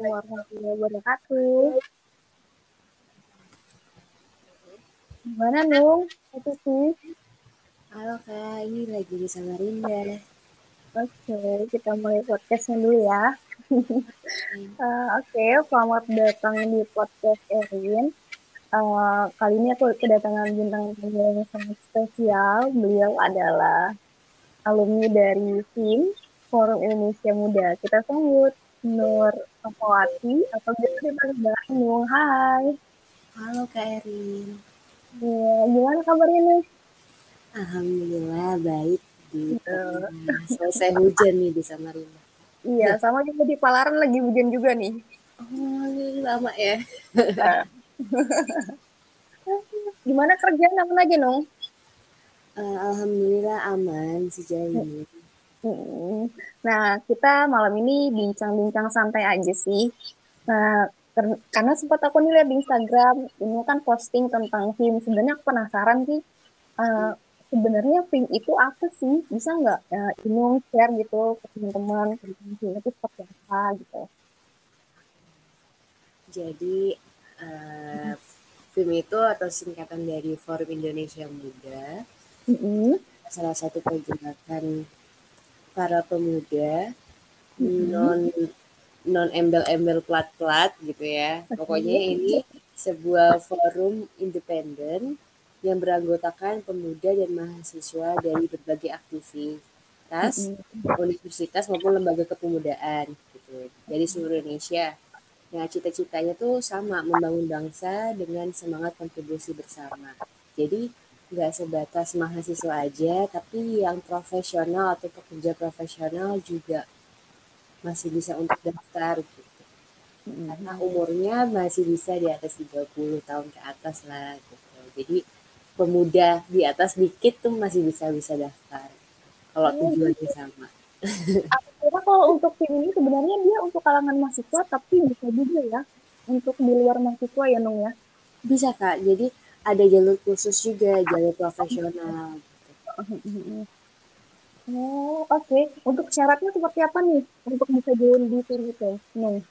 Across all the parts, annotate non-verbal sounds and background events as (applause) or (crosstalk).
warahmatullahi wabarakatuh. Gimana Nung? Itu sih. Halo Kak, ini lagi di Samarinda. Oke, kita mulai podcastnya dulu ya. uh, (laughs) Oke, okay, selamat datang di podcast Erin. Uh, kali ini aku kedatangan bintang tamu yang sangat spesial. Beliau adalah alumni dari tim Forum Indonesia Muda. Kita sambut Nur Sofawati atau biasa dipanggil Nung. Hai. Halo Kak Erin. Ya, gimana kabarnya nih? Alhamdulillah baik di selesai hujan nih di Samarinda. Iya, sama juga di Palaran lagi hujan juga nih. Oh, lama ya. (laughs) Gimana kerjaan aman aja, Nung? Uh, Alhamdulillah aman sejauh ini. Hmm. Nah, kita malam ini bincang-bincang santai aja sih. Nah, karena sempat aku nih lihat di Instagram, ini kan posting tentang film. Sebenarnya aku penasaran sih, uh, sebenarnya film itu apa sih? Bisa nggak uh, Inung share gitu ke teman-teman tentang film itu seperti apa gitu? Jadi uh, film itu atau singkatan dari Forum Indonesia Muda, mm-hmm. salah satu pergerakan para pemuda mm-hmm. non non embel-embel plat-plat gitu ya. Pokoknya ini sebuah forum independen yang beranggotakan pemuda dan mahasiswa dari berbagai aktivitas mm-hmm. universitas maupun lembaga kepemudaan gitu dari seluruh Indonesia. Nah, cita-citanya tuh sama membangun bangsa dengan semangat kontribusi bersama. Jadi nggak sebatas mahasiswa aja, tapi yang profesional atau pekerja profesional juga masih bisa untuk daftar gitu. Karena umurnya masih bisa di atas 30 tahun ke atas lah gitu. Jadi pemuda di atas dikit tuh masih bisa bisa daftar kalau oh, tujuannya gitu. sama. Aku kira kalau untuk tim ini sebenarnya dia untuk kalangan mahasiswa tapi bisa juga ya untuk di luar mahasiswa ya Nung ya. Bisa kak, jadi ada jalur khusus juga jalur profesional. Oh oke, okay. untuk syaratnya seperti apa nih untuk bisa join di tim itu Nung?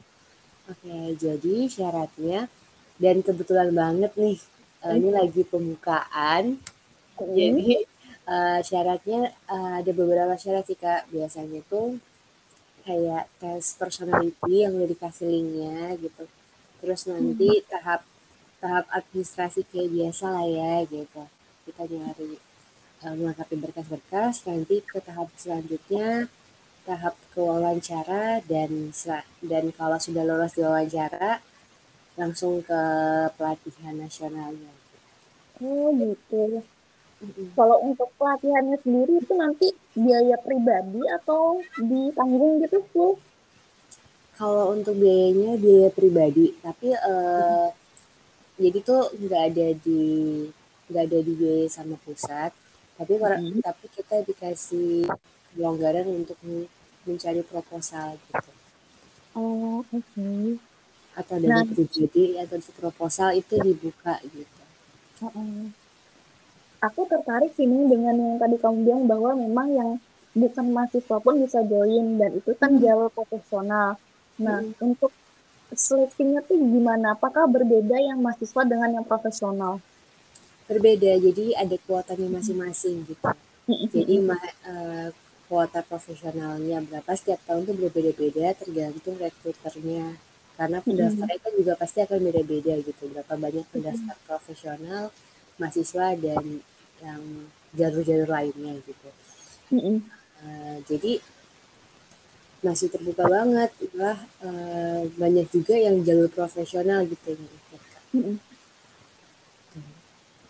Oke, okay, jadi syaratnya dan kebetulan banget nih uh, ini lagi pembukaan. Hmm. Jadi uh, syaratnya uh, ada beberapa syarat sih kak. Biasanya tuh kayak tes personality yang udah dikasih linknya gitu. Terus nanti hmm. tahap tahap administrasi kayak biasa lah ya gitu. Kita nyari uh, melengkapi berkas-berkas. Nanti ke tahap selanjutnya tahap kewawancara dan dan kalau sudah lolos di wawancara langsung ke pelatihan nasionalnya. Oh gitu. Mm-hmm. Kalau untuk pelatihannya sendiri itu nanti biaya pribadi atau ditanggung gitu full? Kalau untuk biayanya biaya pribadi, tapi uh, mm-hmm. Jadi tuh nggak ada di nggak ada di biaya sama pusat, tapi mm-hmm. tapi kita dikasih kelonggaran untuk mencari proposal gitu. Oh oke. Okay atau dari nah, pribadi atau proposal itu dibuka gitu. Uh-uh. Aku tertarik sini dengan yang tadi kamu bilang bahwa memang yang bukan mahasiswa pun bisa join dan itu kan hmm. jalur profesional. Nah, hmm. untuk seleksinya tuh gimana? Apakah berbeda yang mahasiswa dengan yang profesional? Berbeda, jadi ada kuotanya masing-masing gitu. Jadi uh, kuota profesionalnya berapa setiap tahun tuh berbeda-beda tergantung rekruternya. Karena pendaftarnya kan juga pasti akan beda-beda gitu. Berapa banyak pendaftar profesional mahasiswa dan yang jalur-jalur lainnya gitu. Uh, jadi masih terbuka banget lah uh, banyak juga yang jalur profesional gitu mm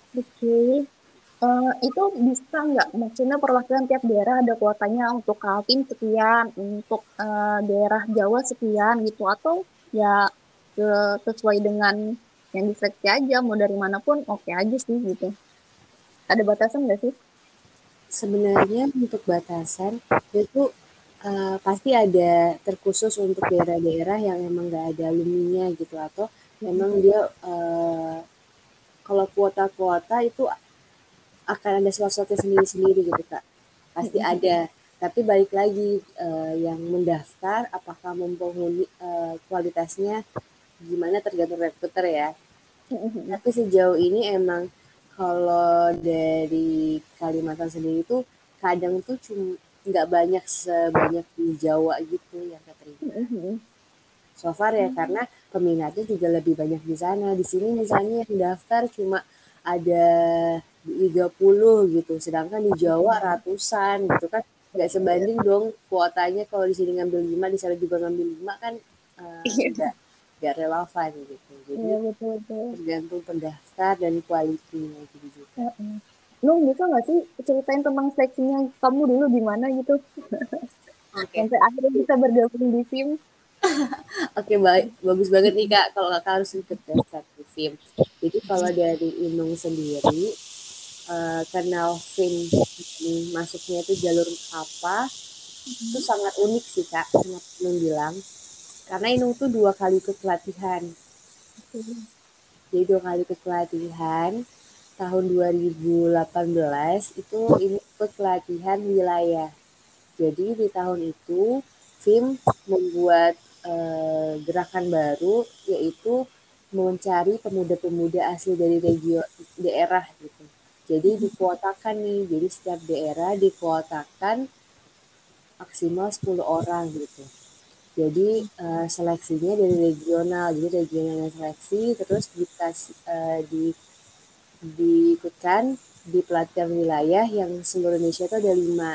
Oke, okay. uh, itu bisa nggak? Maksudnya perwakilan tiap daerah ada kuotanya untuk Kaltim sekian, untuk uh, daerah Jawa sekian gitu, atau ya ke, sesuai dengan yang diseleksi aja mau dari mana pun oke okay aja sih gitu ada batasan nggak sih sebenarnya untuk batasan itu uh, pasti ada terkhusus untuk daerah-daerah yang emang nggak ada alumninya gitu atau memang dia uh, kalau kuota-kuota itu akan ada sesuatu sendiri-sendiri gitu kak. Pasti ada. Tapi balik lagi uh, yang mendaftar apakah mempengaruhi uh, kualitasnya gimana tergantung rekruter ya. Tapi sejauh ini emang kalau dari Kalimantan sendiri tuh kadang tuh cuma nggak banyak sebanyak di Jawa gitu yang keterima. So far ya karena peminatnya juga lebih banyak di sana. Di sini misalnya yang daftar cuma ada 30 gitu, sedangkan di Jawa ratusan gitu kan. Nggak sebanding dong kuotanya kalau di sini ngambil lima di sana juga ngambil lima kan uh, nggak nggak relevan gitu. Jadi iya, betul, betul. tergantung pendaftar dan kualitinya gitu juga. Ya, Lu bisa nggak sih ceritain tentang seleksinya kamu dulu gimana gitu? Okay. sampai akhirnya bisa bergabung di tim (laughs) Oke okay, baik. Bagus banget nih kak kalau kakak harus ikut daftar di film. Jadi kalau dari Inung sendiri uh, kenal film masuknya itu jalur apa? Itu sangat unik sih kak sangat Inung bilang. Karena Inung tuh dua kali ikut pelatihan. Jadi dua kali ikut pelatihan tahun 2018 itu ini ikut pelatihan wilayah jadi di tahun itu film membuat uh, gerakan baru yaitu mencari pemuda-pemuda asli dari regio daerah gitu jadi dikuotakan nih, jadi setiap daerah dikuotakan maksimal 10 orang gitu. Jadi uh, seleksinya dari regional, jadi regionalnya seleksi terus dikasih uh, di diikutkan di pelatihan wilayah yang seluruh Indonesia itu ada lima.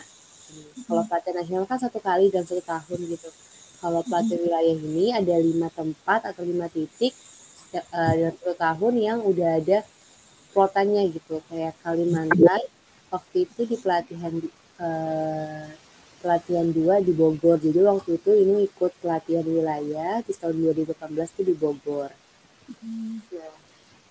Kalau pelatihan nasional kan satu kali dan satu tahun gitu. Kalau pelatihan wilayah ini ada lima tempat atau lima titik uh, dalam satu tahun yang udah ada plotannya gitu kayak Kalimantan waktu itu di pelatihan uh, pelatihan dua di Bogor jadi waktu itu ini ikut pelatihan wilayah di tahun 2018 itu di Bogor hmm.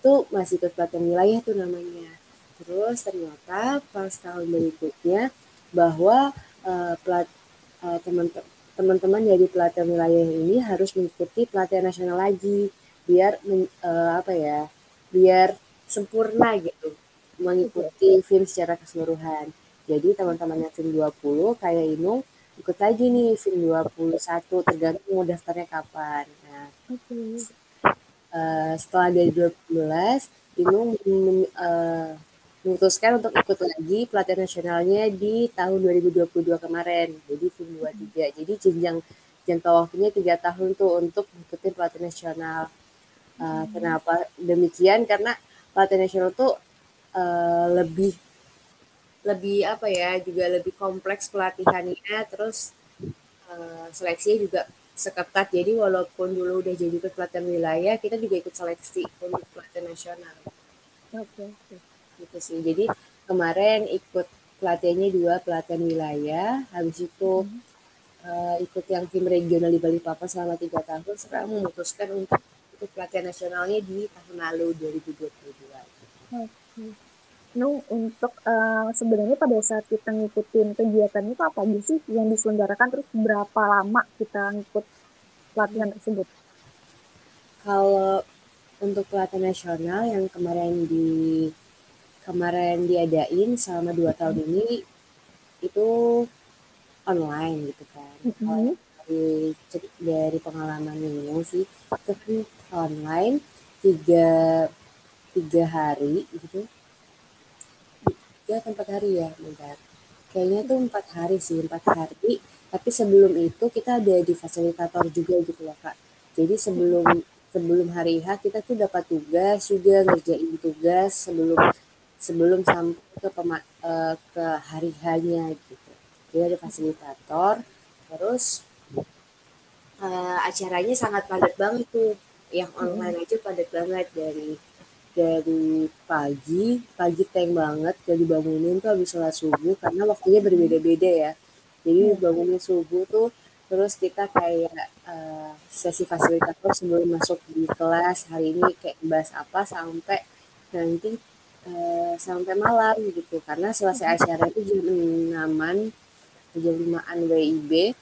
Itu masih pelatihan wilayah tuh namanya terus ternyata pas tahun berikutnya bahwa uh, pelat uh, teman teman-teman dari pelatihan wilayah ini harus mengikuti pelatihan nasional lagi biar uh, apa ya biar sempurna gitu mengikuti film secara keseluruhan. Jadi teman-teman yang film 20 kayak Inung ikut lagi nih film 21 tergantung mau daftarnya kapan. Nah, okay. Eh, setelah dari 2012 Inung uh, memutuskan untuk ikut lagi pelatihan nasionalnya di tahun 2022 kemarin. Jadi film 23. Jadi jenjang jangka waktunya tiga tahun tuh untuk mengikuti pelatihan nasional. Uh, kenapa demikian? Karena pelatihan nasional tuh uh, lebih lebih apa ya juga lebih kompleks pelatihannya terus uh, seleksinya juga seketat jadi walaupun dulu udah jadi ikut pelatihan wilayah kita juga ikut seleksi untuk pelatihan nasional oke okay. gitu sih jadi kemarin ikut pelatihannya dua pelatihan wilayah habis itu hmm. uh, ikut yang tim regional di Balikpapan selama tiga tahun sekarang memutuskan untuk ikut pelatihan nasionalnya di tahun lalu 2022. Oke. No, untuk uh, sebenarnya pada saat kita ngikutin kegiatan itu apa aja sih yang diselenggarakan terus berapa lama kita ngikut pelatihan tersebut? Kalau untuk pelatihan nasional yang kemarin di kemarin diadain selama dua tahun ini itu online gitu kan. Mm -hmm. dari dari pengalaman ini sih itu online tiga tiga hari gitu tiga empat hari ya bentar. Kayaknya tuh empat hari sih empat hari. Tapi sebelum itu kita ada di fasilitator juga gitu loh kak. Jadi sebelum sebelum hari H kita tuh dapat tugas juga ngerjain tugas sebelum sebelum sampai ke pema, uh, ke hari hanya gitu. Jadi ada fasilitator terus uh, acaranya sangat padat banget tuh. Yang online aja padat banget dari dari pagi pagi tank banget jadi bangunin tuh habis sholat subuh karena waktunya berbeda-beda ya. Jadi bangunin subuh tuh terus kita kayak uh, sesi fasilitator sebelum masuk di kelas hari ini kayak bahas apa sampai nanti uh, sampai malam gitu. Karena selesai acara itu jam enaman jam limaan WIB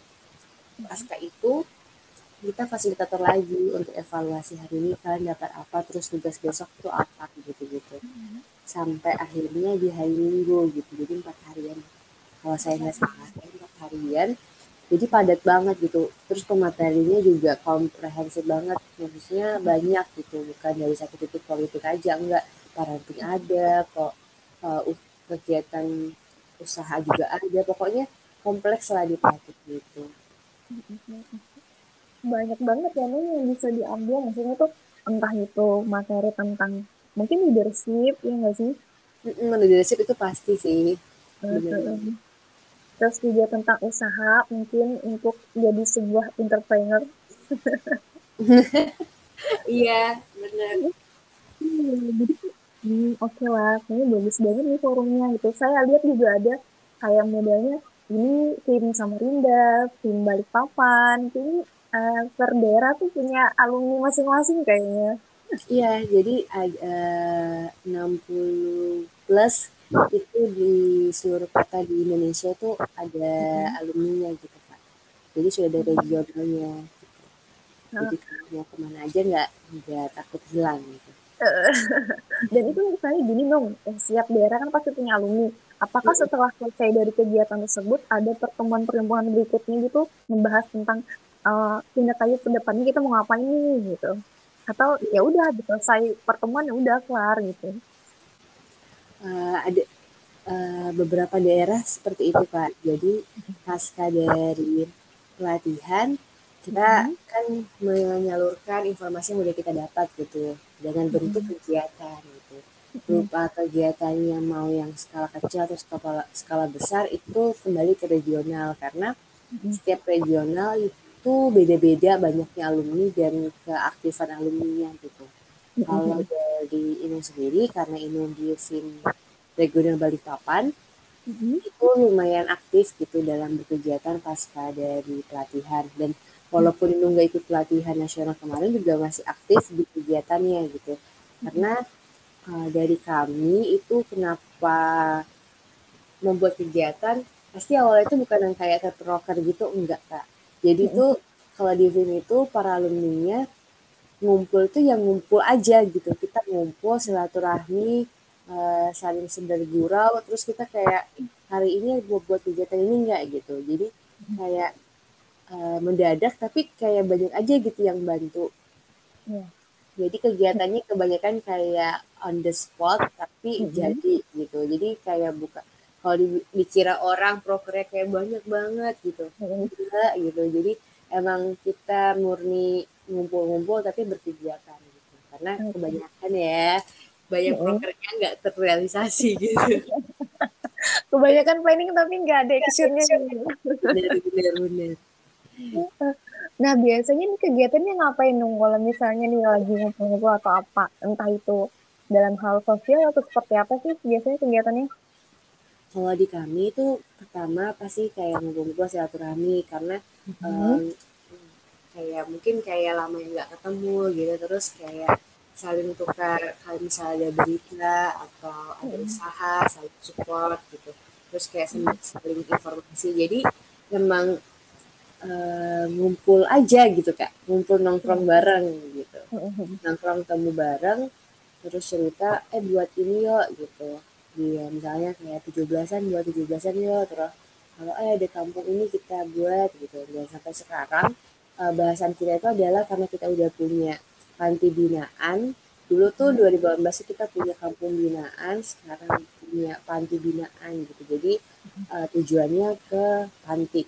pasca itu kita fasilitator lagi untuk evaluasi hari ini kalian dapat apa terus tugas besok itu apa gitu gitu sampai akhirnya di hari minggu gitu. Jadi empat harian. Kalau saya nggak salah empat harian. Jadi padat banget gitu. Terus pematerinya juga komprehensif banget. Maksudnya banyak gitu. Bukan dari satu titik politik aja enggak. Parenting ada kok uh, kegiatan usaha juga ada. Pokoknya kompleks lah di gitu banyak banget ya nih yang bisa diambil. Maksudnya tuh entah itu materi tentang mungkin leadership ya nggak sih? Leadership itu pasti sih. Terus juga tentang usaha mungkin untuk jadi sebuah entrepreneur. (laughs) Iya benar hmm, oke okay lah kayaknya bagus banget nih forumnya gitu. Saya lihat juga ada kayak modalnya ini tim Samarinda tim Balikpapan tim uh, per daerah tuh punya alumni masing-masing kayaknya iya jadi uh, 60 plus itu di seluruh kota di Indonesia tuh ada hmm. alumni-nya gitu kak. Jadi sudah ada regionalnya. Gitu. Jadi kalau mau ke mana aja nggak nggak takut hilang gitu. (laughs) Dan itu misalnya gini dong, eh, setiap daerah kan pasti punya alumni. Apakah setelah selesai dari kegiatan tersebut ada pertemuan pertemuan berikutnya gitu membahas tentang uh, tindak lanjut ke depannya kita mau ngapain nih gitu? Atau ya udah selesai pertemuan ya udah kelar gitu? uh, ada uh, beberapa daerah seperti itu kak. Jadi pasca dari pelatihan kita hmm. kan menyalurkan informasi yang udah kita dapat gitu dengan bentuk hmm. kegiatan gitu berupa kegiatan yang mau yang skala kecil atau skala skala besar itu kembali ke regional karena hmm. setiap regional itu beda-beda banyaknya alumni dan keaktifan alumni gitu. Mm-hmm. Kalau dari Inung sendiri, karena Inung di SIM regional Balikpapan, mm-hmm. itu lumayan aktif gitu dalam berkegiatan pasca dari pelatihan. Dan walaupun Inung nggak ikut pelatihan nasional kemarin, juga masih aktif di kegiatannya gitu. Karena uh, dari kami itu kenapa membuat kegiatan, pasti awalnya itu bukan yang kayak terproker gitu, enggak kak. Jadi itu kalau di film itu para alumni-nya ngumpul tuh yang ngumpul aja gitu. Kita ngumpul silaturahmi uh, saling sendal gurau terus kita kayak hari ini buat buat kegiatan ini enggak gitu. Jadi kayak uh, mendadak tapi kayak banyak aja gitu yang bantu. Yeah. jadi kegiatannya kebanyakan kayak on the spot tapi mm -hmm. jadi gitu. Jadi kayak buka kalau di, dikira orang prokernya kayak banyak banget gitu. Enggak gitu. Jadi emang kita murni ngumpul-ngumpul tapi berkegiatan gitu. Karena kebanyakan ya banyak prokernya nggak terrealisasi (laughs) gitu. Kebanyakan planning tapi nggak ada actionnya. benar benar benar. Nah biasanya nih kegiatannya ngapain dong? Kalau misalnya nih lagi ngumpul-ngumpul atau apa entah itu dalam hal sosial atau seperti apa sih biasanya kegiatannya kalau di kami itu pertama pasti kayak ngumpul-ngumpul silaturahmi karena mm -hmm. um, kayak mungkin kayak lama yang nggak ketemu gitu terus kayak saling tukar kalau misalnya ada berita atau ada hmm. usaha saling support gitu. Terus kayak saling informasi. Jadi memang uh, ngumpul aja gitu kak. Ngumpul nongkrong bareng gitu. Nongkrong temu bareng terus cerita eh buat ini yuk gitu dia misalnya kayak tujuh belasan buat tujuh belasan yuk terus kalau eh ada kampung ini kita buat gitu dan sampai sekarang uh, bahasan kita itu adalah karena kita udah punya panti binaan. Dulu tuh 2018 kita punya kampung binaan, sekarang punya panti binaan gitu. Jadi uh, tujuannya ke panti.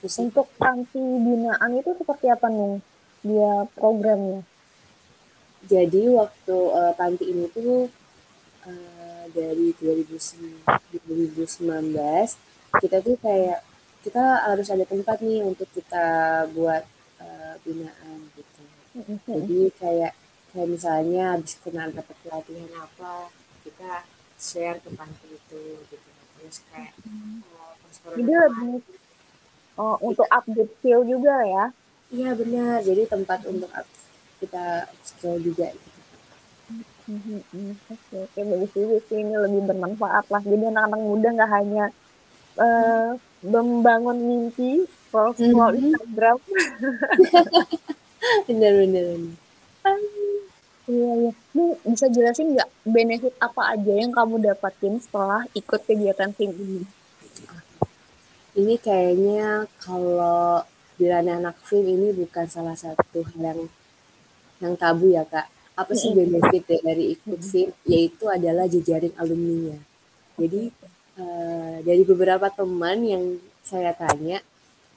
Terus untuk panti binaan itu seperti apa nih dia programnya? Jadi waktu uh, panti ini tuh uh, dari 2019 kita tuh kayak kita harus ada tempat nih untuk kita buat uh, binaan gitu. Jadi kayak kayak misalnya habis kenal dapat pelatihan apa, kita share ke panti itu gitu. Terus kayak uh, Jadi lebih oh, untuk update skill juga ya? Iya benar. Jadi tempat untuk kita skill juga gitu. Oke, oke bagus juga sih ini lebih bermanfaat lah. Jadi anak-anak muda nggak hanya uh, membangun mimpi scroll scroll mm-hmm. Instagram (laughs) benar benar Iya, iya. Ini bisa jelasin nggak benefit apa aja yang kamu dapatin setelah ikut kegiatan tim ini? Ini kayaknya kalau bilang anak film ini bukan salah satu hal yang yang tabu ya kak. Apa sih benefit ya dari ikut film? Yaitu adalah jejaring alumninya. Jadi uh, dari beberapa teman yang saya tanya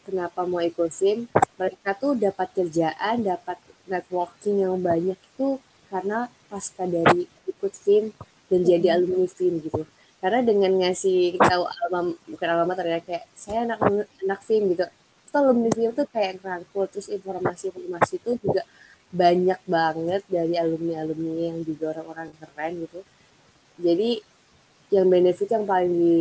kenapa mau ikut film, mereka tuh dapat kerjaan, dapat networking yang banyak itu karena pasca dari ikut film dan jadi alumni film gitu karena dengan ngasih tahu alma bukan alma ya kayak saya anak anak film gitu itu alumni film tuh kayak ngerangkul terus informasi-informasi itu juga banyak banget dari alumni alumni yang juga orang-orang keren gitu. Jadi yang benefit yang paling di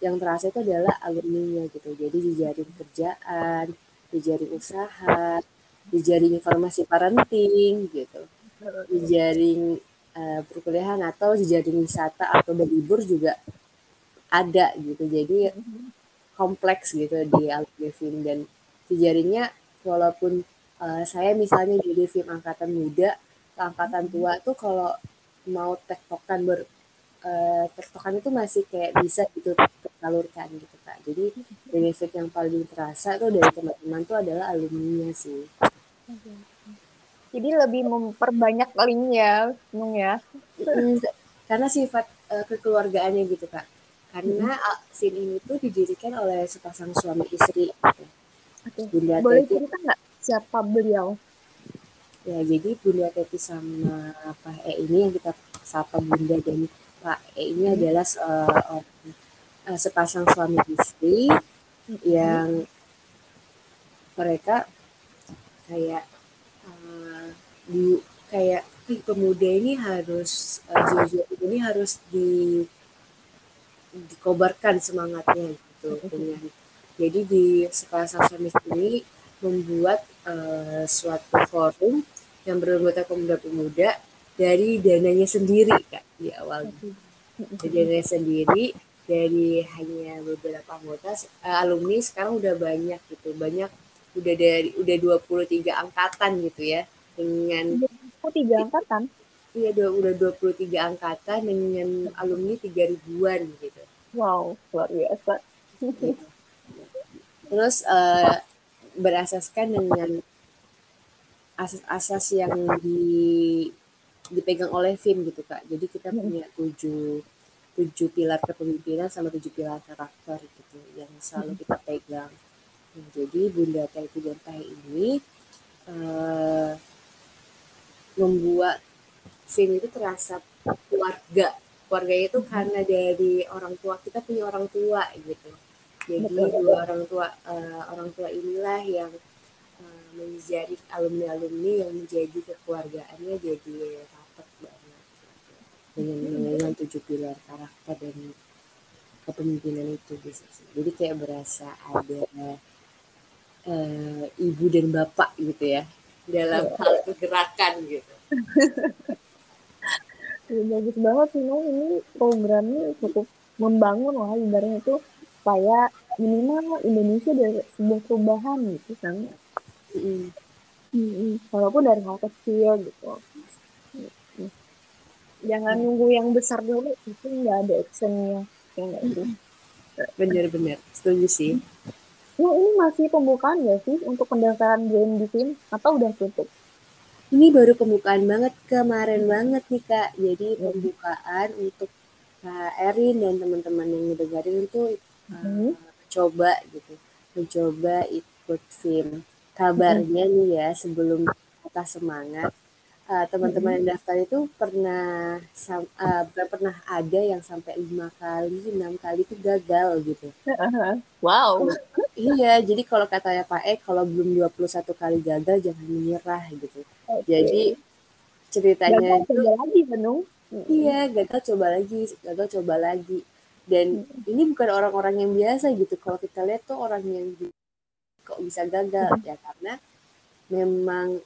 yang terasa itu adalah alumni gitu. Jadi dijaring kerjaan dijaring usaha dijaring informasi parenting gitu. Jejaring uh, perkuliahan atau jejaring wisata atau berlibur juga ada gitu. Jadi kompleks gitu di alumni dan jejaringnya walaupun uh, saya misalnya jadi film angkatan muda, angkatan tua tuh kalau mau tektokan ber uh, tektokan itu masih kayak bisa gitu tersalurkan gitu kak. Jadi benefit yang paling terasa tuh dari teman-teman tuh adalah alumni sih. Jadi lebih memperbanyak link ya, Nung ya. Karena sifat uh, kekeluargaannya gitu kak. Karena hmm. scene ini tuh didirikan oleh sepasang suami istri. Gitu. Okay. Bunda Boleh cerita nggak siapa beliau? Ya jadi Bunda Teti sama Pak E ini yang kita sapa Bunda dan Pak E ini hmm. adalah uh, uh, sepasang suami istri hmm. yang mereka kayak di kayak pemuda ini harus uh, ini harus di dikobarkan semangatnya gitu dengan jadi di sekolah Sasamis ini membuat uh, suatu forum yang beranggota pemuda-pemuda dari dananya sendiri kak di awal dari dananya sendiri dari hanya beberapa anggota uh, alumni sekarang udah banyak gitu. Banyak udah dari udah 23 angkatan gitu ya dengan oh, tiga angkatan? Iya udah udah 23 angkatan dengan alumni tiga ribuan gitu. Wow luar biasa. Terus uh, berasaskan dengan asas-asas yang di dipegang oleh FIM gitu kak jadi kita hmm. punya tujuh tujuh pilar kepemimpinan sama tujuh pilar karakter gitu yang selalu hmm. kita pegang jadi Bunda Tai ini uh, membuat film itu terasa keluarga keluarga itu karena dari orang tua kita punya orang tua gitu jadi dua orang tua uh, orang tua inilah yang uh, menjadi alumni alumni yang menjadi kekeluargaannya jadi rapat banget dengan dengan tujuh pilar karakter dan kepemimpinan itu bisa jadi kayak berasa ada uh, ibu dan bapak gitu ya dalam iya. hal kegerakan gitu. ya, bagus banget sih ini programnya cukup membangun lah ibaratnya itu supaya minimal Indonesia dari sebuah perubahan gitu kan. Mm. Mm, walaupun dari hal kecil gitu. Jangan mm. nunggu yang besar dulu itu nggak ada actionnya. Ya, Bener-bener, setuju sih. Nah, ini masih pembukaan ya sih untuk pendaftaran game di tim atau udah tutup? Ini baru pembukaan banget kemarin banget nih kak. Jadi pembukaan untuk Kak Erin dan teman-teman yang ngedengerin itu uh, coba gitu, mencoba ikut film. Kabarnya hmm. nih ya sebelum kata semangat uh, teman-teman yang daftar itu pernah uh, pernah ada yang sampai lima kali enam kali itu gagal gitu. (laughs) Wow. Iya jadi kalau katanya Pak E kalau belum 21 kali gagal jangan menyerah gitu. Okay. jadi ceritanya gagal itu coba lagi Benung. Iya gagal coba lagi gagal coba lagi dan hmm. ini bukan orang-orang yang biasa gitu kalau kita lihat tuh orang yang kok bisa gagal hmm. ya karena memang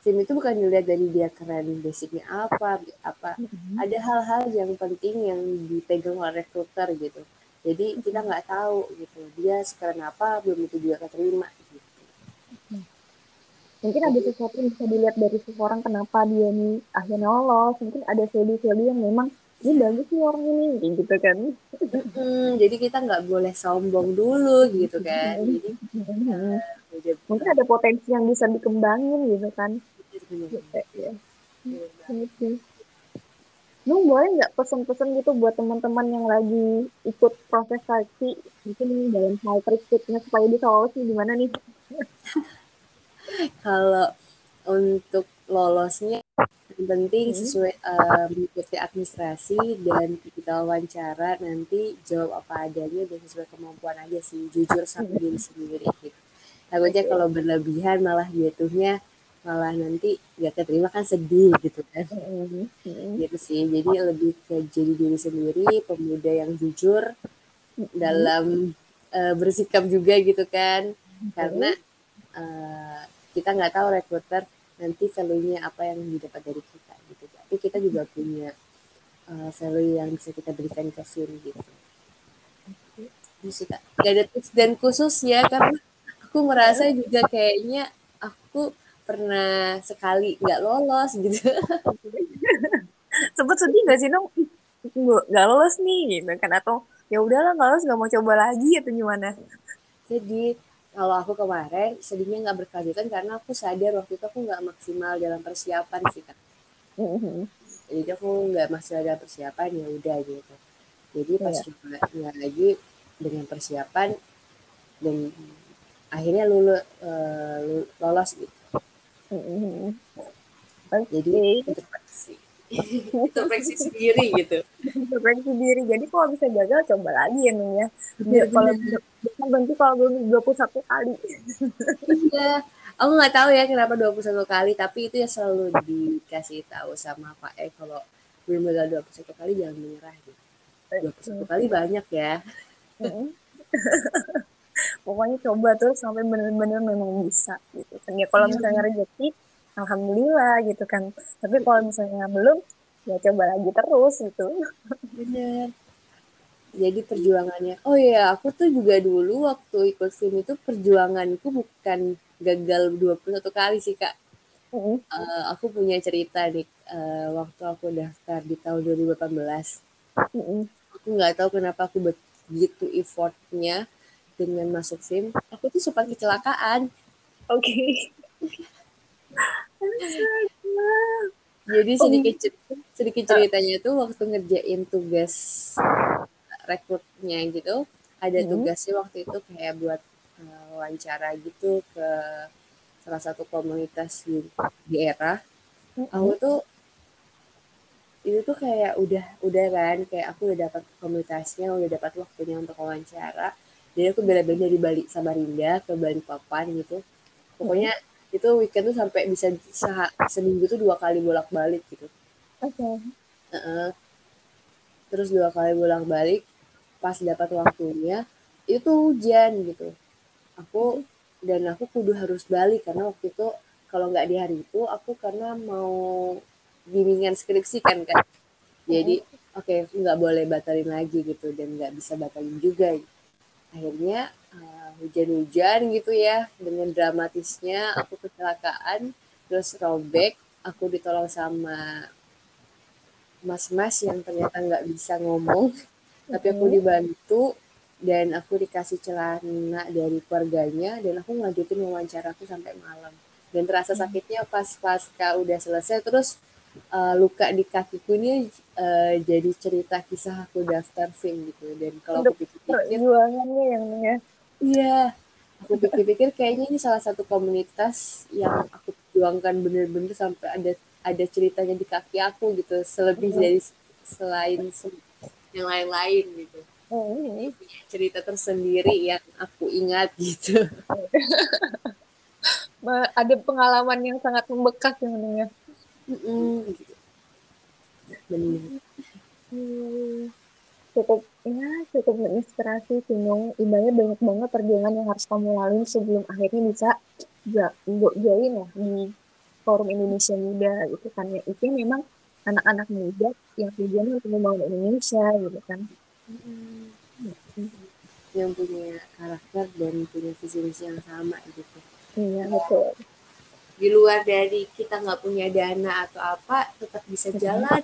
film itu bukan dilihat dari dia keren basicnya apa apa mm-hmm. ada hal-hal yang penting yang dipegang oleh rekruter gitu jadi kita nggak tahu gitu dia sekeren apa belum itu juga keterima gitu mungkin ada sesuatu yang bisa dilihat dari seseorang kenapa dia nih akhirnya lolos mungkin ada value-value yang memang ini bagus nih orang ini gitu kan. Hmm, jadi kita nggak boleh sombong dulu gitu kan. Jadi uh, mungkin ada potensi yang bisa dikembangin gitu kan. Gitu, ya. Gitu. Nung boleh nggak pesan-pesan gitu buat teman-teman yang lagi ikut proses seleksi? Mungkin dalam hal triknya supaya bisa lolos nih gimana nih? (laughs) Kalau untuk lolosnya yang penting hmm. sesuai uh, mengikuti administrasi dan kita wawancara nanti jawab apa adanya dan sesuai kemampuan aja sih jujur sama hmm. diri sendiri gitu. Takutnya kalau berlebihan malah jatuhnya malah nanti gak keterima kan sedih gitu kan mm-hmm. gitu sih jadi lebih ke jadi diri sendiri pemuda yang jujur dalam uh, bersikap juga gitu kan karena uh, kita nggak tahu rekruter nanti value-nya apa yang didapat dari kita gitu. Tapi kita juga punya uh, value yang bisa kita berikan ke film gitu. Gak ada tips dan khusus ya karena aku merasa juga kayaknya aku pernah sekali nggak lolos gitu. (laughs) Sempet sedih nggak sih dong nggak lolos nih gitu kan. Atau ya udahlah nggak lolos nggak mau coba lagi atau gimana? Jadi kalau aku kemarin sedihnya nggak berkelanjutan karena aku sadar waktu itu aku nggak maksimal dalam persiapan sih kan mm-hmm. jadi aku nggak maksimal dalam persiapan ya udah gitu jadi pas yeah. coba nggak lagi dengan persiapan dan akhirnya lulu, uh, lolos gitu Mm-hmm. Jadi introspeksi. (laughs) introspeksi sendiri gitu. Introspeksi diri. Jadi kalau bisa gagal coba lagi ya Nung ya. Biar kalau berhenti kalau belum 21 kali. Iya. Aku nggak tahu ya kenapa 21 kali, tapi itu ya selalu dikasih tahu sama Pak E kalau belum gagal 21 kali jangan menyerah gitu. 21 kali banyak ya. (laughs) pokoknya coba tuh sampai bener-bener memang bisa gitu kan ya kalau iya. misalnya rezeki alhamdulillah gitu kan tapi kalau misalnya belum ya coba lagi terus gitu bener jadi perjuangannya oh iya aku tuh juga dulu waktu ikut film itu perjuanganku bukan gagal 21 kali sih kak mm -hmm. uh, aku punya cerita nih uh, waktu aku daftar di tahun 2018 mm -hmm. aku nggak tahu kenapa aku begitu effortnya dengan masuk SIM, aku tuh sempat kecelakaan. Oke. Okay. Jadi sedikit sedikit ceritanya tuh waktu ngerjain tugas rekrutnya gitu, ada hmm. tugasnya waktu itu kayak buat uh, wawancara gitu ke salah satu komunitas di daerah. Hmm. Aku tuh itu tuh kayak udah udah kan kayak aku udah dapat komunitasnya, udah dapat waktunya untuk wawancara jadi aku bela-bela dari Bali Samarinda ke Bali Papan gitu pokoknya hmm. Itu weekend tuh sampai bisa seminggu tuh dua kali bolak-balik gitu. Oke. Okay. uh -uh. terus dua kali bolak-balik pas dapat waktunya itu hujan gitu. Aku dan aku kudu harus balik karena waktu itu kalau nggak di hari itu aku karena mau bimbingan skripsi kan kan jadi oke okay, nggak boleh batalin lagi gitu dan nggak bisa batalin juga. Akhirnya hujan-hujan gitu ya dengan dramatisnya aku kecelakaan terus robek aku ditolong sama mas-mas yang ternyata nggak bisa ngomong tapi aku dibantu dan aku dikasih celana dari keluarganya dan aku ngajutin wawancara aku sampai malam. Dan terasa hmm. sakitnya pas pasca udah selesai terus uh, luka di kakiku ini uh, jadi cerita kisah aku daftar film gitu. Dan kalau aku pikir-pikir yang ya iya aku pikir-pikir kayaknya ini salah satu komunitas yang aku perjuangkan bener-bener sampai ada ada ceritanya di kaki aku gitu selebih hmm. dari selain yang lain-lain gitu hmm. punya cerita tersendiri yang aku ingat gitu (laughs) ada pengalaman yang sangat membekas yang ya gitu. Benar. Hmm, cukup ya cukup menginspirasi sih Nung. Ibaratnya banyak banget perjuangan yang harus kamu lalui sebelum akhirnya bisa join ya di forum Indonesia Muda gitu kan ya. Itu memang anak-anak muda yang tujuannya untuk membangun Indonesia gitu kan. Hmm. yang punya karakter dan punya visi misi yang sama gitu. Iya betul. Di luar dari kita nggak punya dana atau apa tetap bisa jalan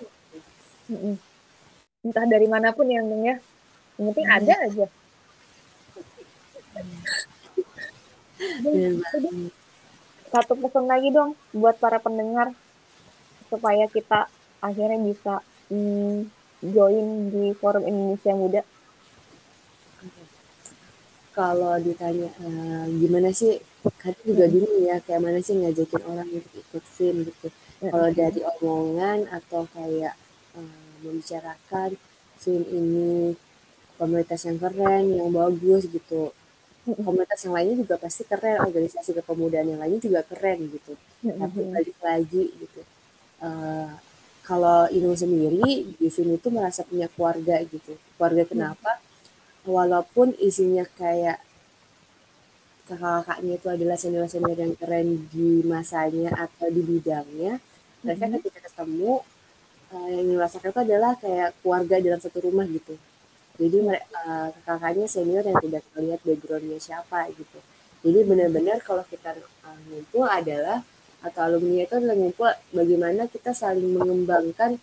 Mm-mm. Entah dari mana pun ya Nung ya. Yang penting ada aja. (laughs) Banget. satu pesan lagi dong buat para pendengar supaya kita akhirnya bisa mm, join di forum Indonesia Muda. Kalau ditanya eh, gimana sih kadang juga bingung ya kayak mana sih ngajakin orang untuk ikut film gitu. Kalau dari omongan atau kayak eh, membicarakan film ini. Komunitas yang keren yang bagus gitu. Komunitas yang lainnya juga pasti keren organisasi kepemudaan yang lainnya juga keren gitu. Tapi balik lagi gitu Eh, kalau Inung sendiri di sini tuh merasa punya keluarga gitu. Keluarga kenapa? Walaupun isinya kayak kakak-kakaknya itu adalah senior-senior yang keren di masanya atau di bidangnya mereka ketika ketemu eh, yang dirasakan itu adalah kayak keluarga dalam satu rumah gitu jadi mereka kakaknya senior yang tidak melihat backgroundnya siapa gitu jadi benar-benar kalau kita uh, ngumpul adalah atau alumni itu adalah ngumpul bagaimana kita saling mengembangkan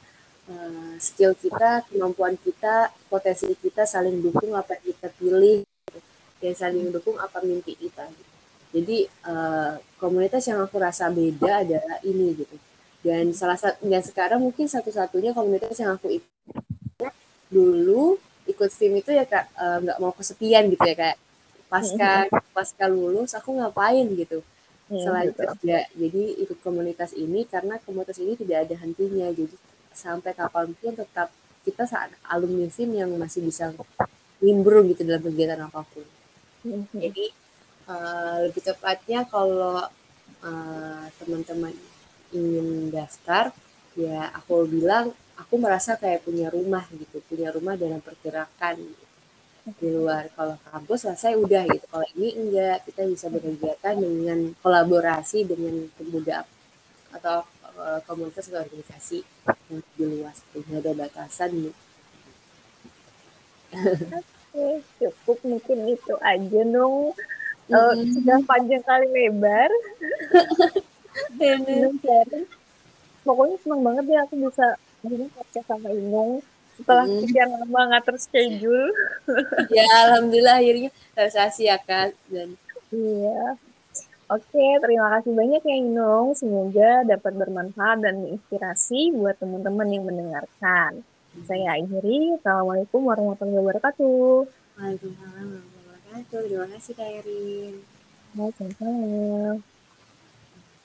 uh, skill kita kemampuan kita potensi kita saling dukung apa kita pilih gitu. dan saling dukung apa mimpi kita gitu. jadi uh, komunitas yang aku rasa beda adalah ini gitu dan salah satu dan sekarang mungkin satu-satunya komunitas yang aku ikut dulu ikut tim itu ya kak eh, nggak mau kesepian gitu ya kayak pasca pasca lulus aku ngapain gitu. Iya, selain betul. kerja jadi ikut komunitas ini karena komunitas ini tidak ada hentinya. Jadi sampai kapan pun tetap kita saat alumni SIM yang masih bisa nimbrung gitu dalam kegiatan apa pun. Mhm. jadi eh, lebih tepatnya kalau eh, teman-teman ingin daftar ya aku bilang aku merasa kayak punya rumah gitu punya rumah dalam pergerakan gitu. di luar kalau kampus selesai udah gitu kalau ini enggak kita bisa berkegiatan dengan kolaborasi dengan pemuda atau eh, komunitas atau organisasi yang lebih luas tidak ada batasan gitu. Oke, cukup mungkin itu aja dong. Eh, Mhm. sudah panjang kali lebar. (laughs) Inung sharing. Pokoknya senang banget ya aku bisa bisa podcast sama Inung setelah Mhm. sekian lama ngatur schedule. ya alhamdulillah akhirnya realisasi ya dan Iya. Oke, terima kasih banyak ya Inung. Semoga dapat bermanfaat dan menginspirasi buat teman-teman yang mendengarkan. Saya akhiri. Assalamualaikum warahmatullahi wabarakatuh. Waalaikumsalam warahmatullahi wabarakatuh terima kasih kak Erin Waalaikumsalam.